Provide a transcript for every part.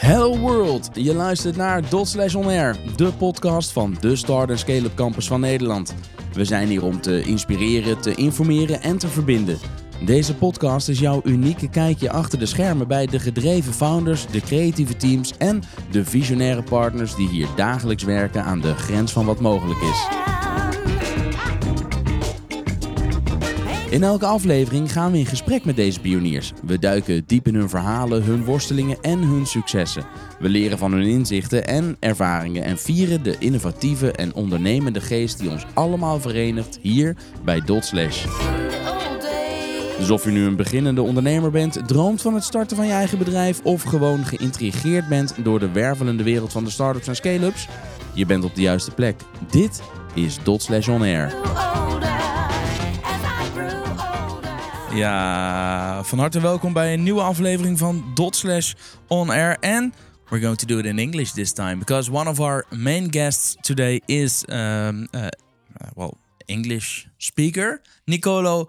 Hello World, je luistert naar Dot Slash On Air, de podcast van de Start Scale-up Campus van Nederland. We zijn hier om te inspireren, te informeren en te verbinden. Deze podcast is jouw unieke kijkje achter de schermen bij de gedreven founders, de creatieve teams en de visionaire partners die hier dagelijks werken aan de grens van wat mogelijk is. In elke aflevering gaan we in gesprek met deze pioniers. We duiken diep in hun verhalen, hun worstelingen en hun successen. We leren van hun inzichten en ervaringen en vieren de innovatieve en ondernemende geest die ons allemaal verenigt hier bij Dot Slash. Dus of je nu een beginnende ondernemer bent, droomt van het starten van je eigen bedrijf of gewoon geïntrigeerd bent door de wervelende wereld van de startups en scale-ups, je bent op de juiste plek. Dit is Dot Slash On Air. Ja, van harte welkom bij een nieuwe aflevering van Dot Slash On Air. And we're going to do it in English this time because one of our main guests today is, um, uh, well, English speaker, Nicolo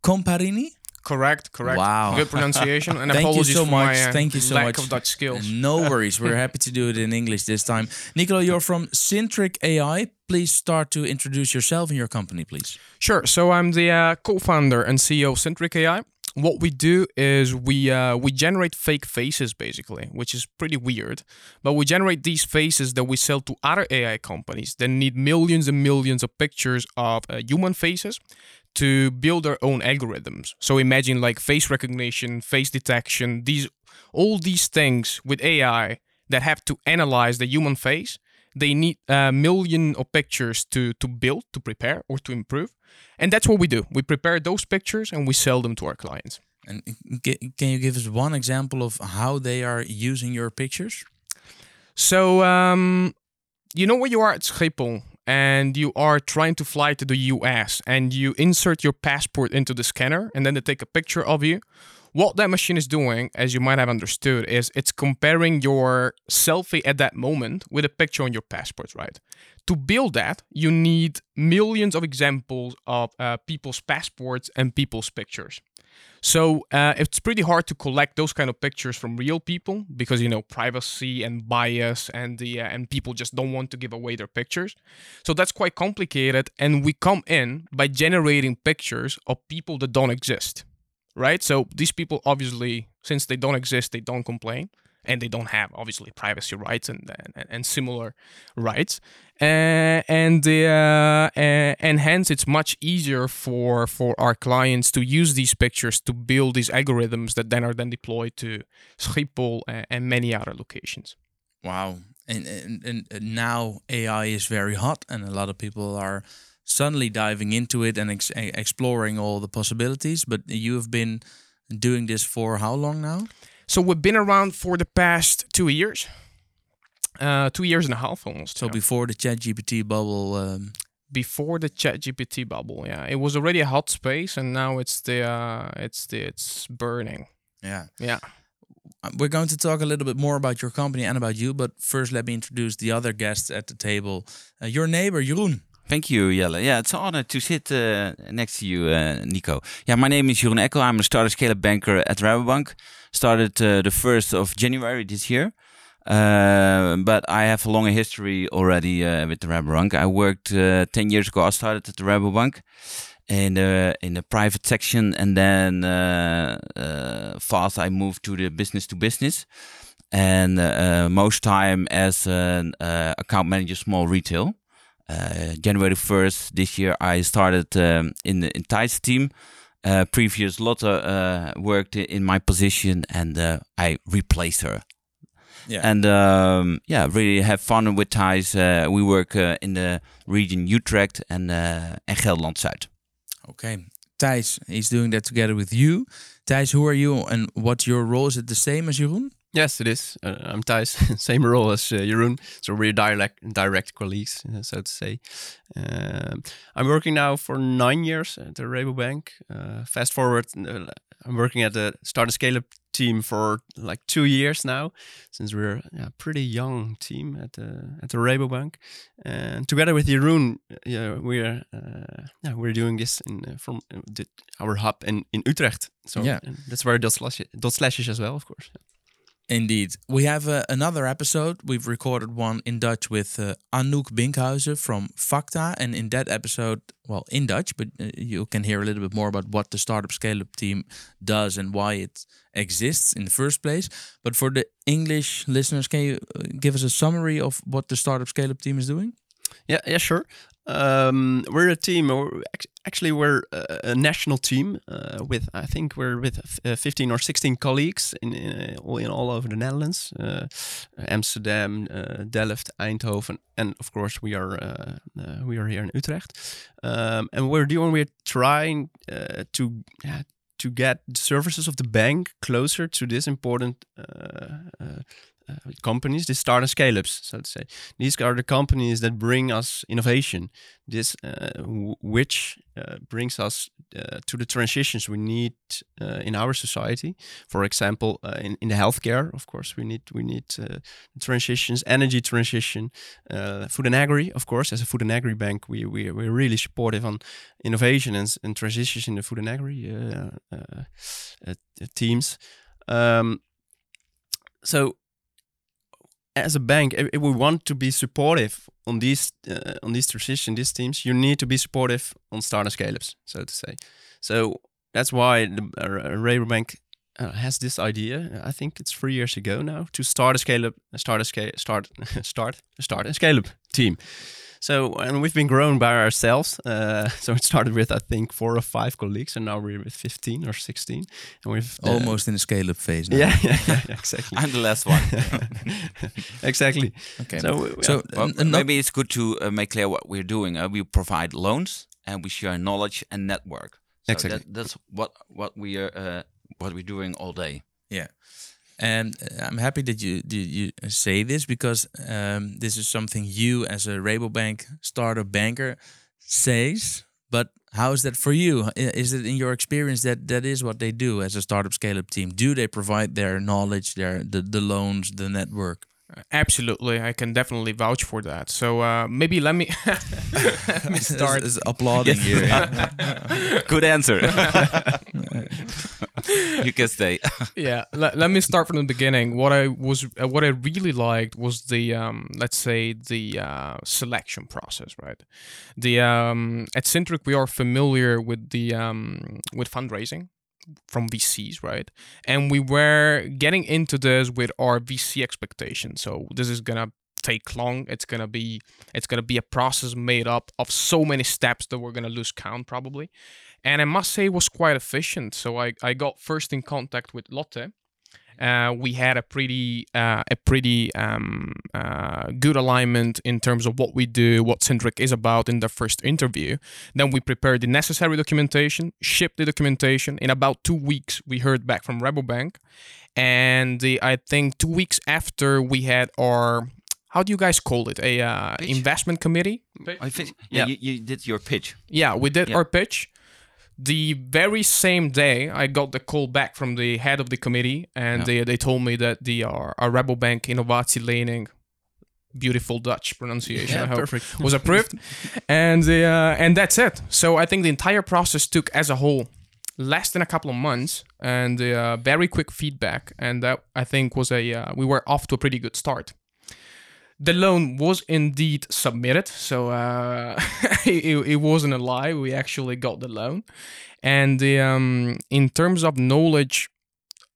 Comparini. Correct, correct. Wow. Good pronunciation. And Thank you apologies so for much. my uh, Thank you so lack much. of Dutch skills. No worries. We're happy to do it in English this time. Nicolo, you're from Cyntric AI. Please start to introduce yourself and your company, please. Sure. So I'm the uh, co-founder and CEO of Cyntric AI. What we do is we uh, we generate fake faces basically, which is pretty weird. But we generate these faces that we sell to other AI companies that need millions and millions of pictures of uh, human faces to build their own algorithms. So imagine like face recognition, face detection, these all these things with AI that have to analyze the human face. They need a million of pictures to to build, to prepare, or to improve, and that's what we do. We prepare those pictures and we sell them to our clients. And can you give us one example of how they are using your pictures? So, um, you know where you are at Schiphol and you are trying to fly to the US and you insert your passport into the scanner and then they take a picture of you. What that machine is doing, as you might have understood, is it's comparing your selfie at that moment with a picture on your passport, right? To build that, you need millions of examples of uh, people's passports and people's pictures. So uh, it's pretty hard to collect those kind of pictures from real people because you know privacy and bias and the uh, and people just don't want to give away their pictures. So that's quite complicated, and we come in by generating pictures of people that don't exist, right? So these people obviously, since they don't exist, they don't complain and they don't have obviously privacy rights and and, and similar rights uh, and uh, and hence it's much easier for for our clients to use these pictures to build these algorithms that then are then deployed to Schiphol and, and many other locations. Wow. And, and, and now AI is very hot, and a lot of people are suddenly diving into it and ex exploring all the possibilities. But you have been doing this for how long now? So we've been around for the past two years, uh, two years and a half almost. So yeah. before the ChatGPT bubble. Um, before the ChatGPT bubble, yeah, it was already a hot space, and now it's the uh, it's the it's burning. yeah. Yeah. We're going to talk a little bit more about your company and about you, but first let me introduce the other guests at the table. Uh, your neighbor, Jeroen. Thank you, Jelle. Yeah, it's an honor to sit uh, next to you, uh, Nico. Yeah, my name is Jeroen Ekkel. I'm a starter scale banker at Rabobank. Started uh, the 1st of January this year. Uh, but I have a longer history already uh, with the Rabobank. I worked uh, 10 years ago. I started at the Rabobank in the, in the private section. And then uh, uh, fast I moved to the business to business. And most time as an account manager, small retail. January 1st this year, I started um, in the in team. Uh, previous Lotte uh, worked in my position and uh, I replaced her. Yeah. And um, yeah, really have fun with Thijs. Uh, we work uh, in the region Utrecht and, uh, and Gelderland Zuid. Okay. Thijs, he's doing that together with you. Thijs, who are you and what's your role? Is it the same as Jeroen? Yes, it is. Uh, I'm Thijs, same role as uh, Jeroen. So we're direct direct colleagues, uh, so to say. Um, I'm working now for nine years at the Rabobank. Uh, fast forward, uh, I'm working at the start a scale up team for like two years now, since we're a pretty young team at the at the Rabobank. And together with Jeroen, uh, yeah, we're uh, yeah we're doing this in uh, from uh, our hub in in Utrecht. So Yeah. that's where dot slash dot slash is as well, of course. Indeed. We have uh, another episode. We've recorded one in Dutch with uh, Anouk Binkhuizen from Facta. And in that episode, well, in Dutch, but uh, you can hear a little bit more about what the Startup Scale Up team does and why it exists in the first place. But for the English listeners, can you uh, give us a summary of what the Startup Scale Up team is doing? Yeah, yeah, sure. Um, we're a team. Or actually, we're a, national team uh, with I think we're with uh, 15 or 16 colleagues in in, all, in all over the Netherlands, uh, Amsterdam, uh, Delft, Eindhoven, and of course we are uh, uh, we are here in Utrecht. Um, and we're doing we're trying to to get the services of the bank closer to this important uh, companies, these start and scale ups, so to say. These are the companies that bring us innovation. This, uh, which uh, brings us uh, to the transitions we need uh, in our society. For example, uh, in, in the healthcare, of course, we need we need transitions, energy transition, food and agri. Of course, as a food and agri bank, we we we're really supportive on innovation and, and transitions in the food and agri teams. Um, so as a bank, if we want to be supportive on these uh, on these transition, these teams, you need to be supportive on startup scale-ups, so to say. So that's why the uh, Rabobank uh, has this idea. I think it's three years ago now to start a scale-up, start a scale, start, start, start a scale-up team. So, and we've been growing by ourselves. Uh, so it started with, I think, four or five colleagues, and now we're with 15 or 16. And we've uh, almost in the scale up phase now. Yeah, yeah, yeah exactly. I'm the last one. exactly. Okay. So, so well, maybe it's good to uh, make clear what we're doing. Uh, we provide loans and we share knowledge and network. So exactly. That, that's what what we are uh, what we're doing all day. Yeah. And uh, I'm happy that you you say this because um, this is something you, as a Rabobank startup banker, says. But how is that for you? Is it in your experience that that is what they do as a startup scale up team? Do they provide their knowledge, their the, the loans, the network? Absolutely, I can definitely vouch for that. So uh, maybe let me let me start is, is applauding here. Good answer. You can stay. yeah, let, let me start from the beginning. What I was, uh, what I really liked was the, um, let's say, the uh, selection process. Right. The um, at Cyntric we are familiar with the um, with fundraising from VCs, right? And we were getting into this with our VC expectations. So this is gonna take long. It's gonna be it's gonna be a process made up of so many steps that we're gonna lose count probably. And I must say it was quite efficient. So I, I got first in contact with Lotte, uh, we had a pretty uh, a pretty um, uh, good alignment in terms of what we do, what Cyntric is about in the first interview. Then we prepared the necessary documentation, shipped the documentation. In about two weeks, we heard back from Rabobank, and the, I think two weeks after we had our how do you guys call it a uh, investment committee? I think yeah, yeah. You, you, did your pitch. Yeah, we did yeah. our pitch the very same day, I got the call back from the head of the committee, and yeah. they, they told me that the uh, our Rabobank Innovatielening, beautiful Dutch pronunciation, yeah, I hope, perfect. was approved, and the, uh, and that's it. So I think the entire process took as a whole less than a couple of months, and uh, very quick feedback, and that I think was a uh, we were off to a pretty good start. The loan was indeed submitted, so uh, it, it, wasn't a lie. We actually got the loan, and the, um, in terms of knowledge,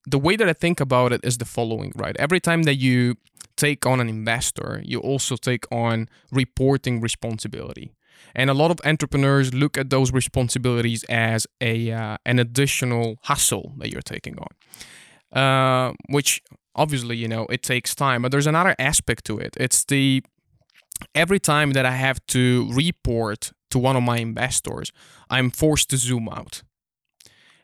the way that I think about it is the following: right, every time that you take on an investor, you also take on reporting responsibility. And a lot of entrepreneurs look at those responsibilities as a uh, an additional hustle that you're taking on, uh, which obviously, you know, it takes time, but there's another aspect to it. It's the every time that I have to report to one of my investors, I'm forced to zoom out.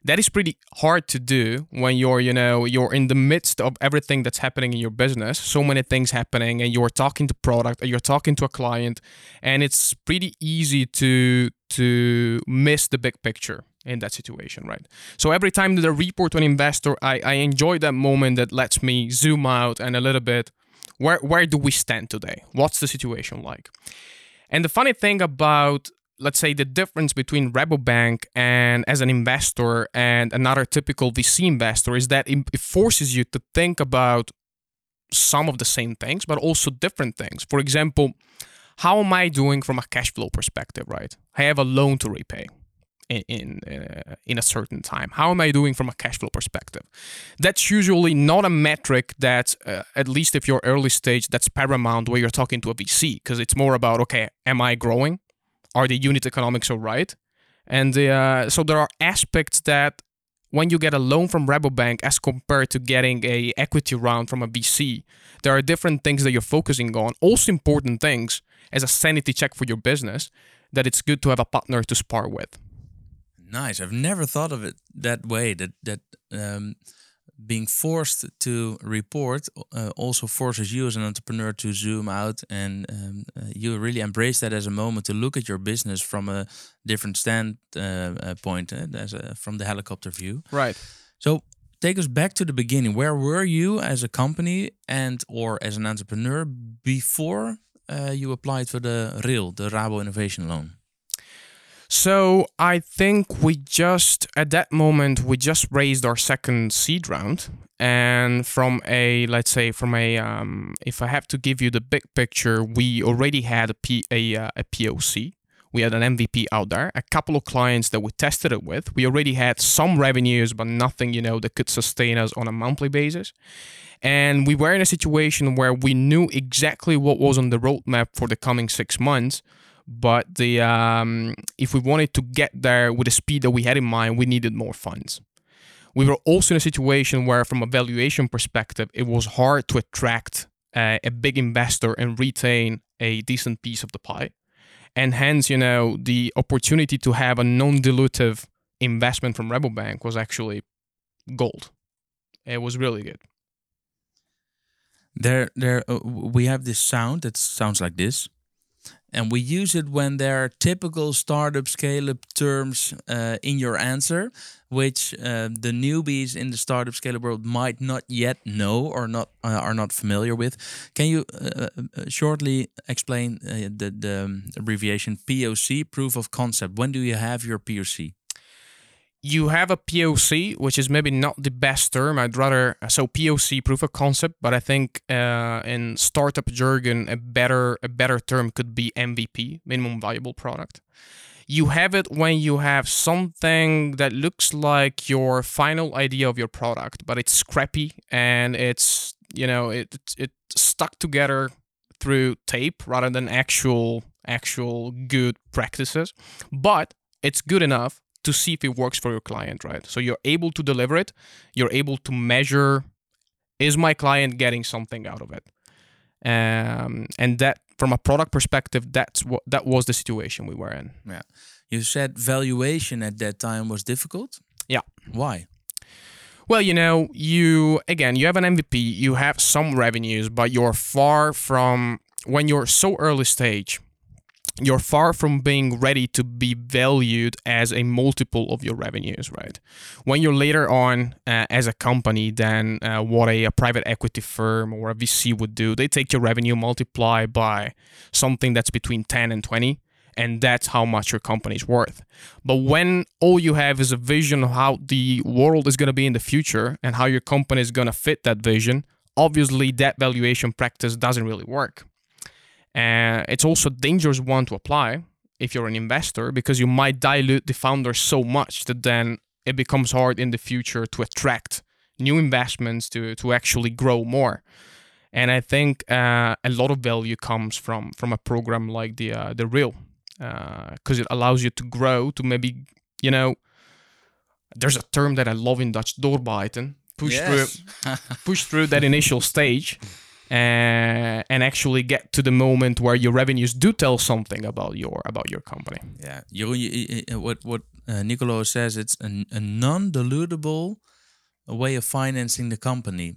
That is pretty hard to do when you're, you know, you're in the midst of everything that's happening in your business, so many things happening, and you're talking to product, or you're talking to a client, and it's pretty easy to to miss the big picture in that situation, right? So every time that I report to an investor, I, I enjoy that moment that lets me zoom out and a little bit where where do we stand today? What's the situation like? And the funny thing about let's say the difference between Rabobank and as an investor and another typical VC investor is that it forces you to think about some of the same things, but also different things. For example, how am I doing from a cash flow perspective, right? I have a loan to repay in in, uh, in a certain time. How am I doing from a cash flow perspective? That's usually not a metric that, uh, at least if you're early stage, that's paramount where you're talking to a VC because it's more about okay, am I growing? Are the unit economics all right? And uh, so there are aspects that when you get a loan from Rabobank as compared to getting a equity round from a VC, there are different things that you're focusing on. Also important things as a sanity check for your business that it's good to have a partner to spar with. Nice. I've never thought of it that way. That that um, being forced to report uh, also forces you as an entrepreneur to zoom out, and um, uh, you really embrace that as a moment to look at your business from a different stand uh, uh point, uh, as a, from the helicopter view. Right. So take us back to the beginning. Where were you as a company and or as an entrepreneur before uh, you applied for the RIL, the Rabo Innovation Loan? So I think we just at that moment we just raised our second seed round, and from a let's say from a um, if I have to give you the big picture, we already had a P, a, uh, a POC. We had an MVP out there, a couple of clients that we tested it with. We already had some revenues, but nothing you know that could sustain us on a monthly basis. And we were in a situation where we knew exactly what was on the roadmap for the coming six months but the um, if we wanted to get there with the speed that we had in mind, we needed more funds. We were also in a situation where, from a valuation perspective, it was hard to attract uh, a big investor and retain a decent piece of the pie. And hence, you know, the opportunity to have a non-dilutive investment from Rabobank was actually gold. It was really good. There, there, uh, we have this sound that sounds like this and we use it when there are typical startup scale up terms uh, in your answer, which uh, the newbies in the startup scale up world might not yet know or not uh, are not familiar with. Can you uh, uh, shortly explain uh, the, the um, abbreviation POC, proof of concept? When do you have your POC? You have a POC, which is maybe not the best term. I'd rather so POC proof of concept, but I think uh, in startup jargon, a better a better term could be MVP, minimum viable product. You have it when you have something that looks like your final idea of your product, but it's scrappy and it's you know it it stuck together through tape rather than actual actual good practices, but it's good enough to see if it works for your client, right? So you're able to deliver it, you're able to measure is my client getting something out of it? Um, and that from a product perspective, that's what that was the situation we were in. Yeah. You said valuation at that time was difficult? Yeah. Why? Well, you know, you again, you have an MVP, you have some revenues, but you're far from when you're so early stage, you're far from being ready to be valued as a multiple of your revenues, right? When you're later on uh, as a company than uh, what a, a, private equity firm or a VC would do, they take your revenue, multiply by something that's between 10 and 20, and that's how much your company is worth. But when all you have is a vision of how the world is going to be in the future and how your company is going to fit that vision, obviously that valuation practice doesn't really work and it's also a dangerous one to apply if you're an investor because you might dilute the founder so much that then it becomes hard in the future to attract new investments to to actually grow more. And I think uh, a lot of value comes from from a program like the uh, the RIL because uh, it allows you to grow to maybe you know there's a term that I love in Dutch doorbijten push yes. through push through that initial stage uh, and actually get to the moment where your revenues do tell something about your about your company. Yeah, you, what what uh, Nicolo says it's a, a non-dilutable way of financing the company.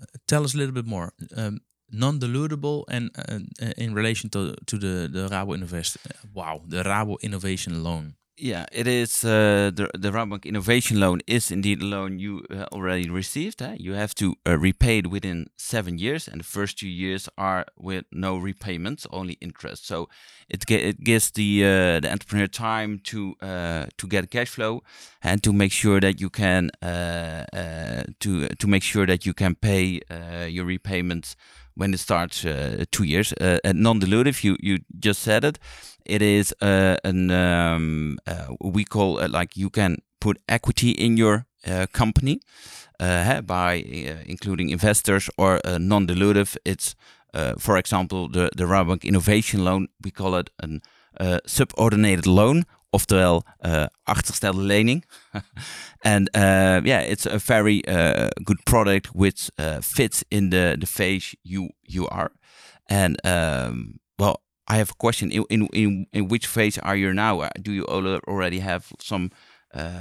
Uh, tell us a little bit more. Um, non-dilutable and uh, uh, in relation to to the the Rabo Invest. Uh, wow, the Rabo Innovation Loan. Yeah, it is uh, the the Rabobank Innovation Loan is indeed a loan you uh, already received. Eh? You have to uh, repay it within seven years, and the first two years are with no repayments, only interest. So it ge- it gives the uh, the entrepreneur time to uh, to get cash flow and to make sure that you can uh, to to make sure that you can pay your repayments when it starts uh, two years. Uh, and non-dilutive, you you just said it. It is uh, an um, uh, we call uh, like you can put equity in your uh, company uh, by uh, including investors or uh, non-dilutive. It's uh, for example the the Rabobank Innovation Loan. We call it an uh, subordinated loan. Oftewel, uh, achtergestelde lening. and uh, yeah, it's a very uh, good product which fits in the, the phase you you are. And um, well, I have a question. In, in in which phase are you now? Uh, Do you al- already have some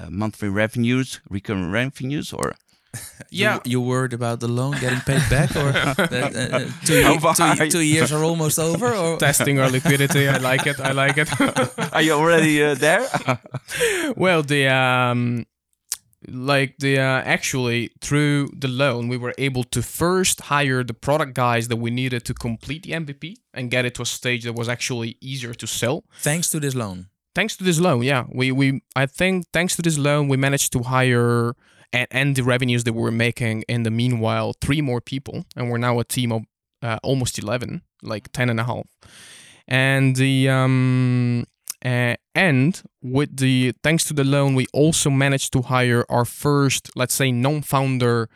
monthly revenues, recurring revenues, or Yeah. You, you worried about the loan getting paid back, or uh, uh, two, How ye- far two, are you? two years are almost over? Or Testing our liquidity. I like it. I like it. are you already uh, there? well, the um, like the uh, actually through the loan, we were able to first hire the product guys that we needed to complete the MVP and get it to a stage that was actually easier to sell. thanks to this loan, Thanks to this loan, yeah, we we I think thanks to this loan, we managed to hire and, and the revenues that we were making in the meanwhile three more people, and we're now a team of uh, almost eleven, like ten and a half. And the um uh, and with the thanks to the loan, we also managed to hire our first, let's say, non-founder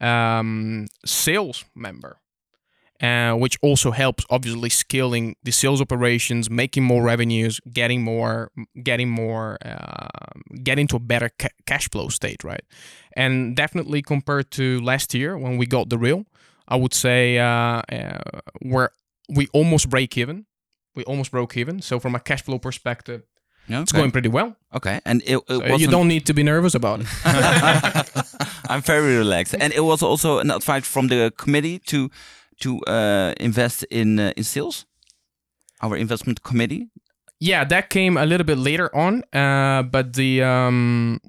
um, sales member, uh, which also helps obviously scaling the sales operations, making more revenues, getting more, getting more, uh, getting to a better ca- cash flow state, right? And definitely compared to last year when we got the RIL, I would say uh, uh, we're we almost break even. We almost broke even. So from a cash flow perspective, No, it's going pretty well. Okay, and it, it So you don't need to be nervous about it. I'm very relaxed, and it was also an advice from the committee to to uh, invest in uh, in sales. Our investment committee. yeah, that came a little bit later on, uh, but the um,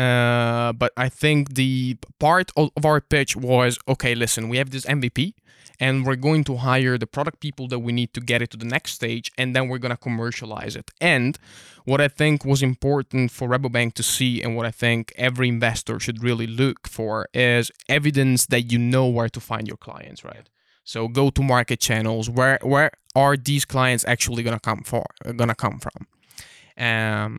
uh, but I think the part of, of our pitch was okay. Listen, we have this MVP, and we're going to hire the product people that we need to get it to the next stage, and then we're gonna commercialize it. And what I think was important for Rabobank to see, and what I think every investor should really look for, is evidence that you know where to find your clients, right? So go to market channels. Where where are these clients actually gonna come for? Gonna come from? Um,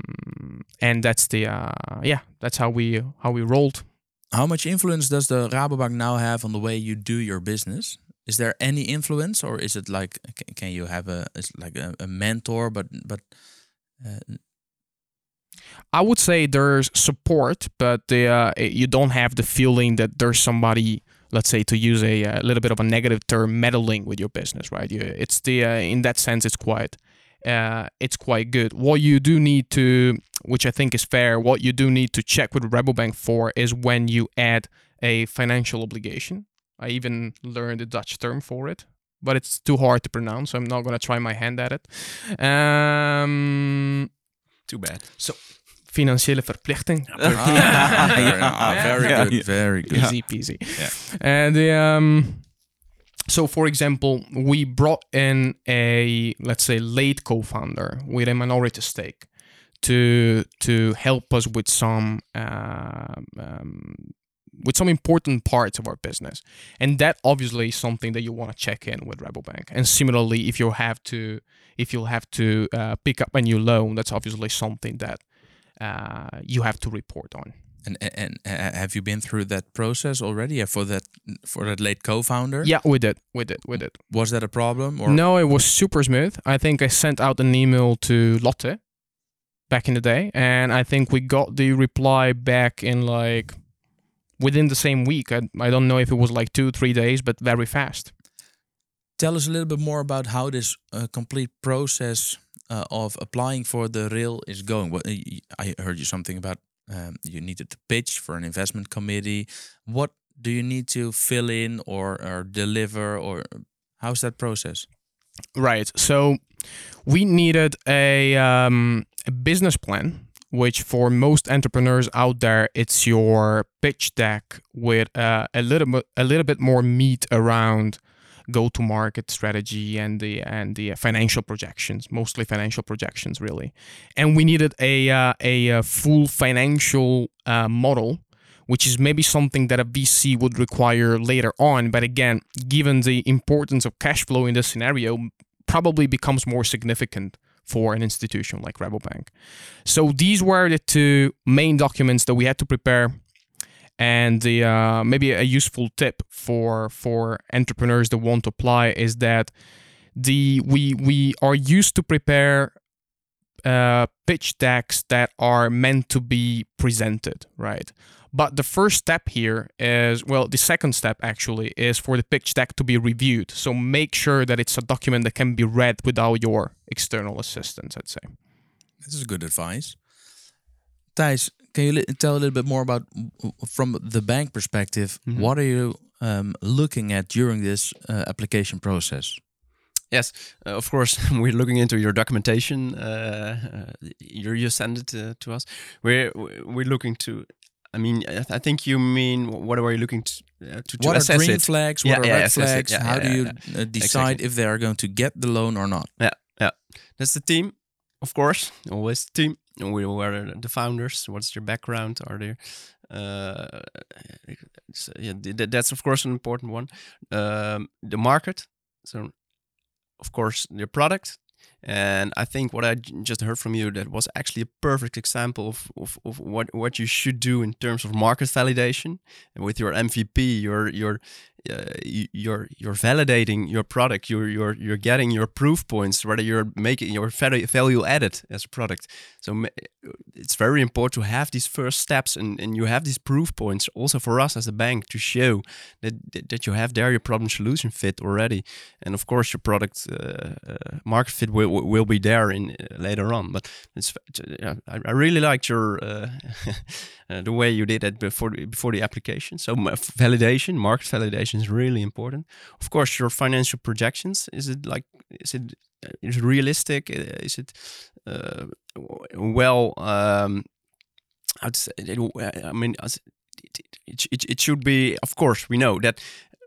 and that's the uh, yeah, that's how we how we rolled. how much influence does the Rabobank now have on the way you do your business? Is there any influence, or is it like can, you have a is like a, a mentor, but but uh, I would say there's support, but the, uh, you don't have the feeling that there's somebody, let's say, to use a, a little bit of a negative term, meddling with your business, right? You, it's the uh, in that sense, it's quite, uh, it's quite good. What you do need to, which I think is fair, what you do need to check with Rabobank for is when you add a financial obligation. I even learned the Dutch term for it, but it's too hard to pronounce, so I'm not gonna try my hand at it. Um, Too bad. So, financiële verplichting. Ah, very good, very good. Easy peasy. And the, um, so, for example, we brought in a let's say late co-founder with a minority stake to to help us with some um, um, with some important parts of our business, and that obviously is something that you want to check in with Rabobank. And similarly, if you have to if you'll have to uh, pick up a new loan, that's obviously something that uh, you have to report on. And, and uh, have you been through that process already? Yeah, for that for that late co-founder. Yeah, we did, we did, we did. Was that a problem? Or No, it was super smooth. I think I sent out an email to Lotte back in the day, and I think we got the reply back in like within the same week. I, I don't know if it was like two, three days, but very fast. tell us a little bit more about how this uh, complete process uh, of applying for the RIL is going. Uh, y- I heard you something about um, you needed to pitch for an investment committee. What do you need to fill in or, or deliver or how's that process? Right. So we needed a um, a business plan, which for most entrepreneurs out there, it's your pitch deck with uh, a little a little bit more meat around go-to-market strategy and the and the financial projections, mostly financial projections, really. And we needed a uh, a, a full financial uh, model which is maybe something that a VC would require later on. But again, given the importance of cash flow in this scenario, probably becomes more significant for an institution like Rabobank. So these were the two main documents that we had to prepare. And the uh, maybe a useful tip for for entrepreneurs that want to apply is that the we we are used to prepare uh, pitch decks that are meant to be presented, right? But the first step here is, well, the second step actually is for the pitch deck to be reviewed. So make sure that it's a document that can be read without your external assistance, I'd say. This is good advice. Thijs, can you tell a little bit more about, from the bank perspective, what are you um, looking at during this uh, application process? Yes, uh, of course. We're looking into your documentation. Uh, uh, you you send it uh, to us. We're we're looking to. I mean, I, th- I think you mean what are you looking to uh, to, to what are green it? flags? Yeah, What are yeah, red flags? Yeah, How yeah, do you yeah, uh, decide Exactly. if they are going to get the loan or not? Yeah, yeah. That's the team, of course. Always the team. We were the founders. What's your background? Are there? Uh, so, yeah, th- th- that's of course an important one. Um, the market. So, of course, your product. And I think what I just heard from you that was actually a perfect example of, of, of what, what you should do in terms of market validation. With your MVP, your your uh, you're you're validating your product. You're you're you're getting your proof points. Whether you're making your value added as a product. So it's very important to have these first steps and, and you have these proof points also for us as a bank to show that that that you have there your problem solution fit already. And of course your product uh, uh, market fit will will be there in uh, later on. But it's I, really liked your uh, uh, the way you did it before before the application. So validation, market validation is really important. Of course, your financial projections is it like is it uh, it realistic? Is it uh, well? Um, to say I mean, it, it, it should be. Of course, we know that.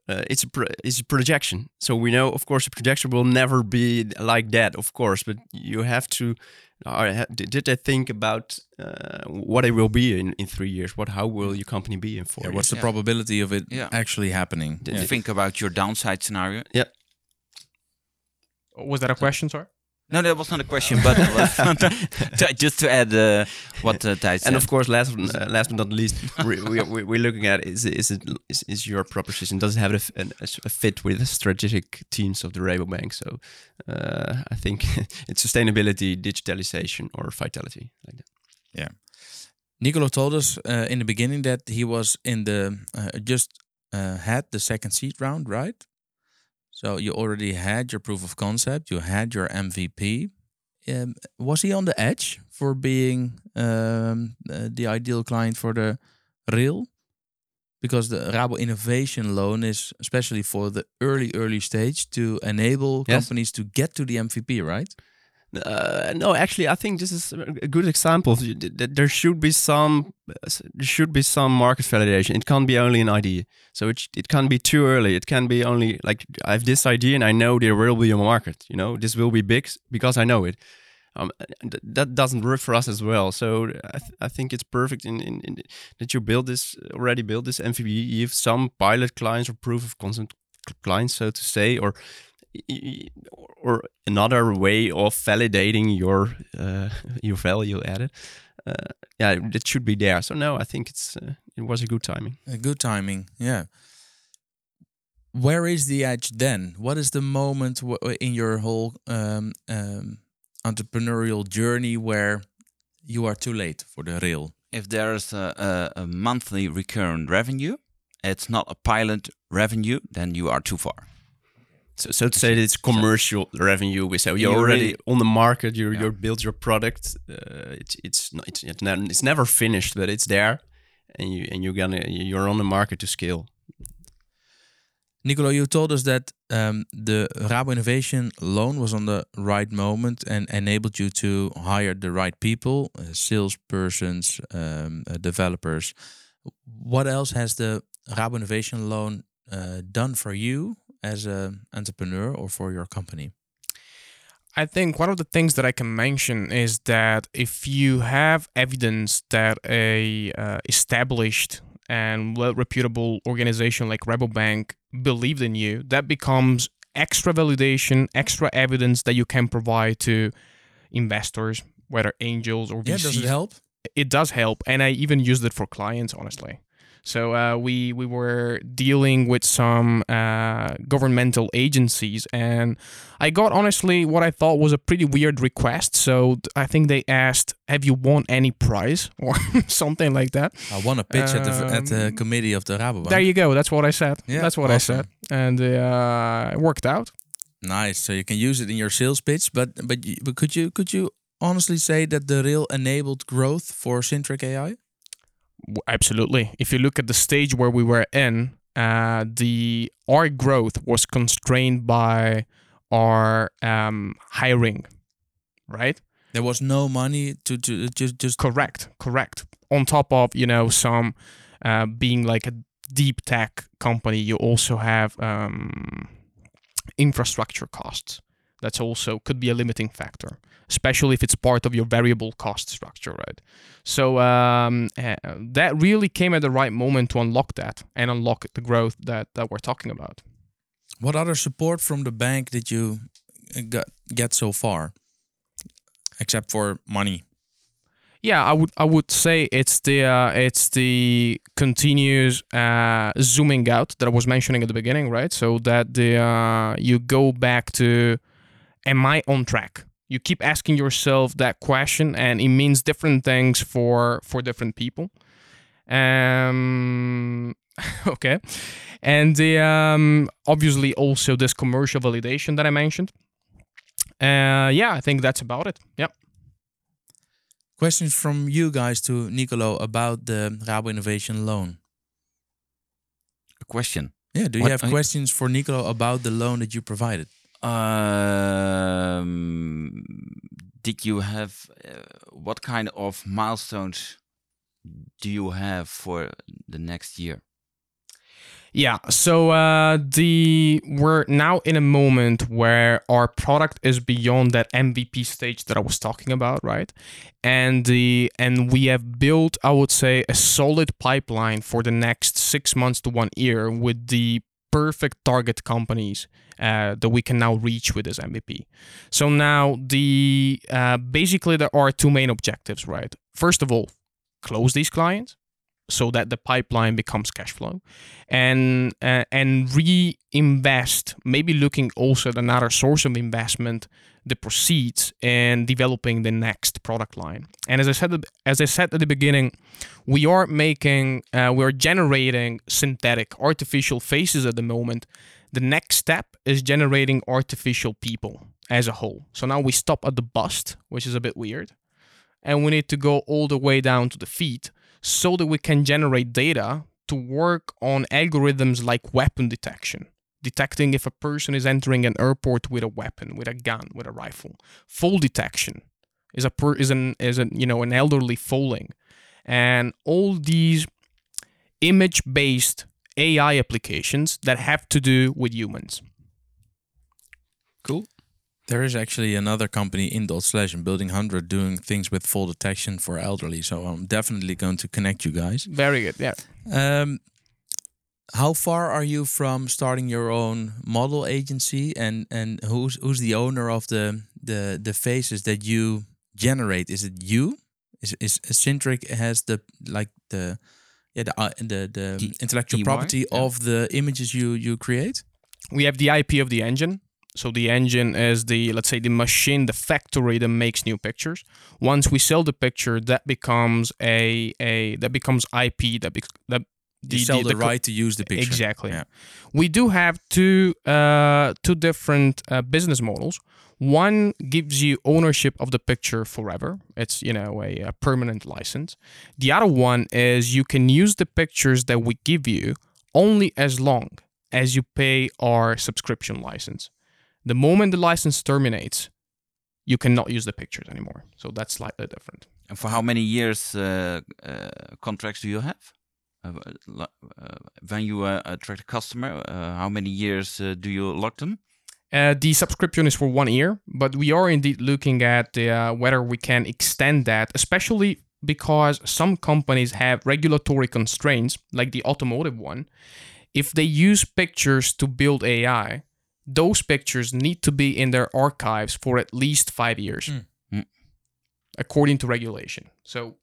Uh, it's a pro- it's a projection, so we know, of course, a projection will never be like that, of course. But you have to uh, did did they think about uh, what it will be in, in three years? What how will your company be in four Yeah, years? what's the Yeah. probability of it Yeah. actually happening? Did you think about your downside scenario? Yep. Was that a question, sorry? No, that was not a question, but to- just to add uh, what uh, Thijs said. And of course, last uh, last but not least, we, we, we- we're looking at is is it is, is your proposition does it have a, an- a s- a fit with the strategic teams of the Rabobank? So uh, I think it's sustainability, digitalization, or vitality like that. Yeah, Nicolo told us uh, in the beginning that he was in the uh, just uh, had the second seed round, right? So you already had your proof of concept, you had your MVP. Um, was he on the edge for being um, uh, the ideal client for the RIL? Because the Rabo Innovation Loan is especially for the early early stage to enable Yes. companies to get to the MVP, right? Uh, no, actually, I think this is a good example. that There should be some, there should be some market validation. It can't be only an idea. So it it can't be too early. It can be only like I have this idea and I know there will be a market. You know, this will be big because I know it. Um, th- that doesn't work for us as well. So I, th- I think it's perfect in, in, in that you build this already build this MVP. You have some pilot clients or proof of concept clients, so to say, or or another way of validating your uh, your value added. Uh, yeah, that should be there. So no, I think it's uh, it was a good timing. A good timing, yeah. Where is the edge then? What is the moment w- in your whole um, um, entrepreneurial journey where you are too late for the RIL? if there's a, a, a monthly recurrent revenue, it's not a pilot revenue, then you are too far. So, so to say, it's commercial revenue. We say you're You already really- on the market. You Yeah. you build your product. Uh, it's it's not, it's it's never, it's never finished, but it's there, and you and you're gonna you're on the market to scale. Nicolo, you told us that um, the Rabo Innovation loan was on the right moment and enabled you to hire the right people, uh, salespersons, um, uh, developers. What else has the Rabo Innovation loan uh, done for you as an entrepreneur or for your company? I think one of the things that I can mention is that if you have evidence that a uh, established and well reputable organization like Rabobank believed in you, that becomes extra validation, extra evidence that you can provide to investors, whether angels or VCs. Yeah, does it help? It does help, and I even used it for clients, honestly. So uh, we we were dealing with some uh, governmental agencies, and I got honestly what I thought was a pretty weird request. So I think they asked, "Have you won any prize or something like that?" I won a pitch at the at the Um, committee of the Rabobank. There you go. That's what I said. Yeah, That's what awesome. I said, and uh, it worked out. Nice. So you can use it in your sales pitch, but but but could you could you honestly say that the RIL enabled growth for Cyntric AI? Absolutely. If you look at the stage where we were in, uh, the our growth was constrained by our um, hiring, right? There was no money to to just just Correct, correct. On top of you know some uh, being like a deep tech company, you also have um, infrastructure costs. That's also could be a limiting factor, especially if it's part of your variable cost structure, right? So um, uh, that really came at the right moment to unlock that and unlock the growth that that we're talking about. What other support from the bank did you uh, got, get so far, except for money? Yeah, I would I would say it's the uh, it's the continuous uh, zooming out that I was mentioning at the beginning, right? So that the uh, you go back to, am I on track? You keep asking yourself that question, and it means different things for for different people. Um, okay, and the um, obviously also this commercial validation that I mentioned. Uh, yeah, I think that's about it. Yep. Questions from you guys to Nicolo about the Rabo Innovation loan. A question. Yeah, do you What- have I- questions for Nicolo about the loan that you provided? Um, did you have uh, what kind of milestones do you have for the next year? Yeah, so uh, the we're now in a moment where our product is beyond that MVP stage that I was talking about, right? And the and we have built, I would say, a solid pipeline for the next six months to one year with the perfect target companies uh, that we can now reach with this MVP. So now the uh, basically there are two main objectives, right? First of all, close these clients so that the pipeline becomes cash flow. And uh, and reinvest maybe looking also at another source of investment the proceeds in developing the next product line. And as i said as i said at the beginning we are making uh, we are generating synthetic artificial faces at the moment. The next step is generating artificial people as a whole. So now we stop at the bust which is a bit weird and we need to go all the way down to the feet so that we can generate data to work on algorithms like weapon detection detecting if a person is entering an airport with a weapon with a gun with a rifle. Fall detection is a per, is an is an you know an elderly falling and all these image based AI applications that have to do with humans. Cool. There is actually another company in Dot Slash and Building 100 doing things with fall detection for elderly. So I'm definitely going to connect you guys. very good yeah Um, how far are you from starting your own model agency, and and who's who's the owner of the the the faces that you generate? Is it you? Is is Cyntric has the like the yeah the uh, the, the The intellectual EY, property yeah. of the images you you create? we have the IP of the engine. So the engine is the let's say the machine, the factory that makes new pictures. Once we sell the picture, that becomes a a that becomes IP that bec- that You sell the, co- right to use the picture. Exactly. Yeah. We do have two uh, two different uh, business models. One gives you ownership of the picture forever. It's you know a, a permanent license. The other one is you can use the pictures that we give you only as long as you pay our subscription license. The moment the license terminates, you cannot use the pictures anymore. So that's slightly different. And for how many years uh, uh, contracts do you have? Uh, uh, when you uh, attract a customer, uh, how many years uh, do you lock them? Uh, the subscription is for one year, but we are indeed looking at uh, whether we can extend that, especially because some companies have regulatory constraints, like the automotive one. If they use pictures to build AI, those pictures need to be in their archives for at least five years, Mm. According to regulation. So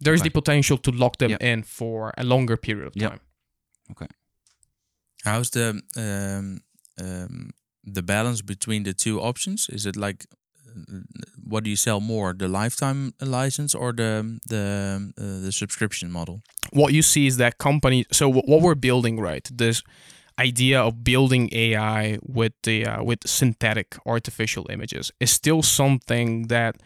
there's Okay. the potential to lock them Yeah. in for a longer period of Yeah. Okay. How's the um, um, the balance between the two options? Is it like uh, what do you sell more, the lifetime license or the the uh, the subscription model? what you see is that company so what we're building right this idea of building ai with the uh, with synthetic artificial images is still something that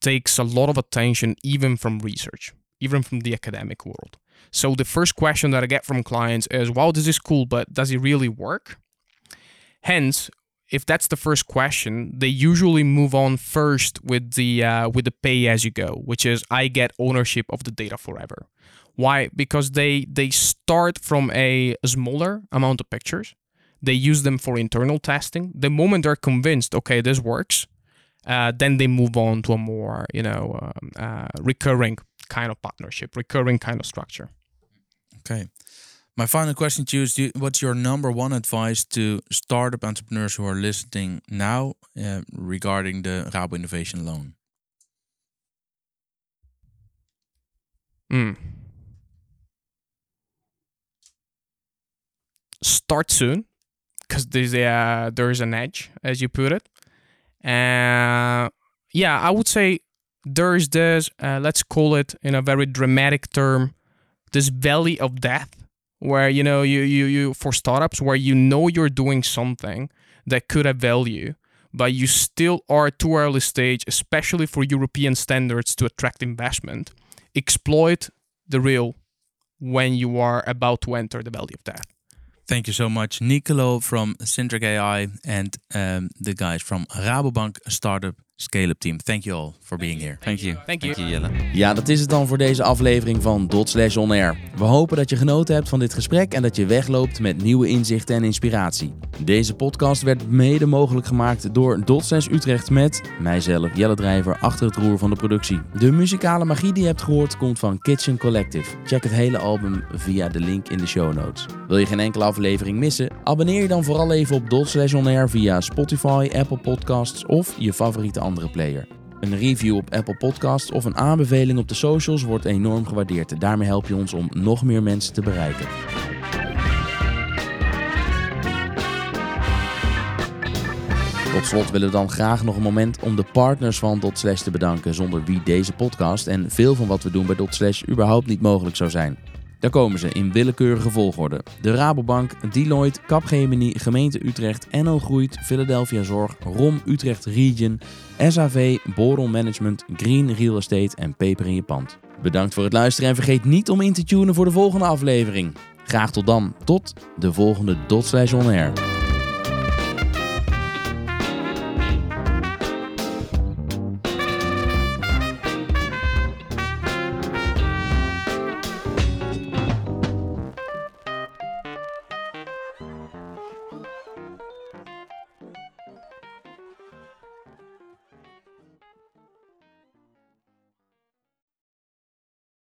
takes a lot of attention even from research even from the academic world. So the first question that i get from clients is wow this is cool but does it really work? Hence if that's the first question they usually move on first with the uh, with the pay as you go which is i get ownership of the data forever why? Because they they start from a smaller amount of pictures. They use them for internal testing. The moment they're convinced, okay, this works, uh, then they move on to a more you know um, uh, recurring kind of partnership, recurring kind of structure. Okay. My final question to you is: you- What's your number one advice to startup entrepreneurs who are listening now uh, regarding the Rabo Innovation Loan? Mm. Start soon, because there's there's an edge, as you put it. Uh, yeah, I would say there's this. Uh, let's call it in a very dramatic term, this valley of death, where you know you you you for startups where you know you're doing something that could have value, but you still are too early stage, especially for European standards to attract investment exploit the real when you are about to enter the valley of death. Thank you so much, Nicolo from Cyntric AI and um, the guys from Rabobank Startup Scale Up Team. Thank you all for being here. Thank you. Thank you. Jelle. Ja, dat is het dan voor deze aflevering van Dot Slash On Air. We hopen dat je genoten hebt van dit gesprek en dat je wegloopt met nieuwe inzichten en inspiratie. Deze podcast werd mede mogelijk gemaakt door Dot Slash Utrecht met mijzelf, Jelle Drijver, achter het roer van de productie. De muzikale magie die je hebt gehoord komt van Kitchen Collective. Check het hele album via de link in de show notes. Wil je geen enkele aflevering missen? Abonneer je dan vooral even op Dot Slash On Air via Spotify, Apple Podcasts of je favoriete andere player. Een review op Apple Podcasts of een aanbeveling op de socials wordt enorm gewaardeerd. Daarmee help je ons om nog meer mensen te bereiken. Tot slot willen we dan graag nog een moment om de partners van Dotslash te bedanken, zonder wie deze podcast en veel van wat we doen bij Dotslash überhaupt niet mogelijk zou zijn. Daar komen ze in willekeurige volgorde. De Rabobank, Deloitte, Capgemini, Gemeente Utrecht, NL Groeit, Philadelphia Zorg, ROM Utrecht Region, SAV, Boron Management, Green Real Estate en Peper in je pand. Bedankt voor het luisteren en vergeet niet om in te tunen voor de volgende aflevering. Graag tot dan, tot de volgende Dot On Air.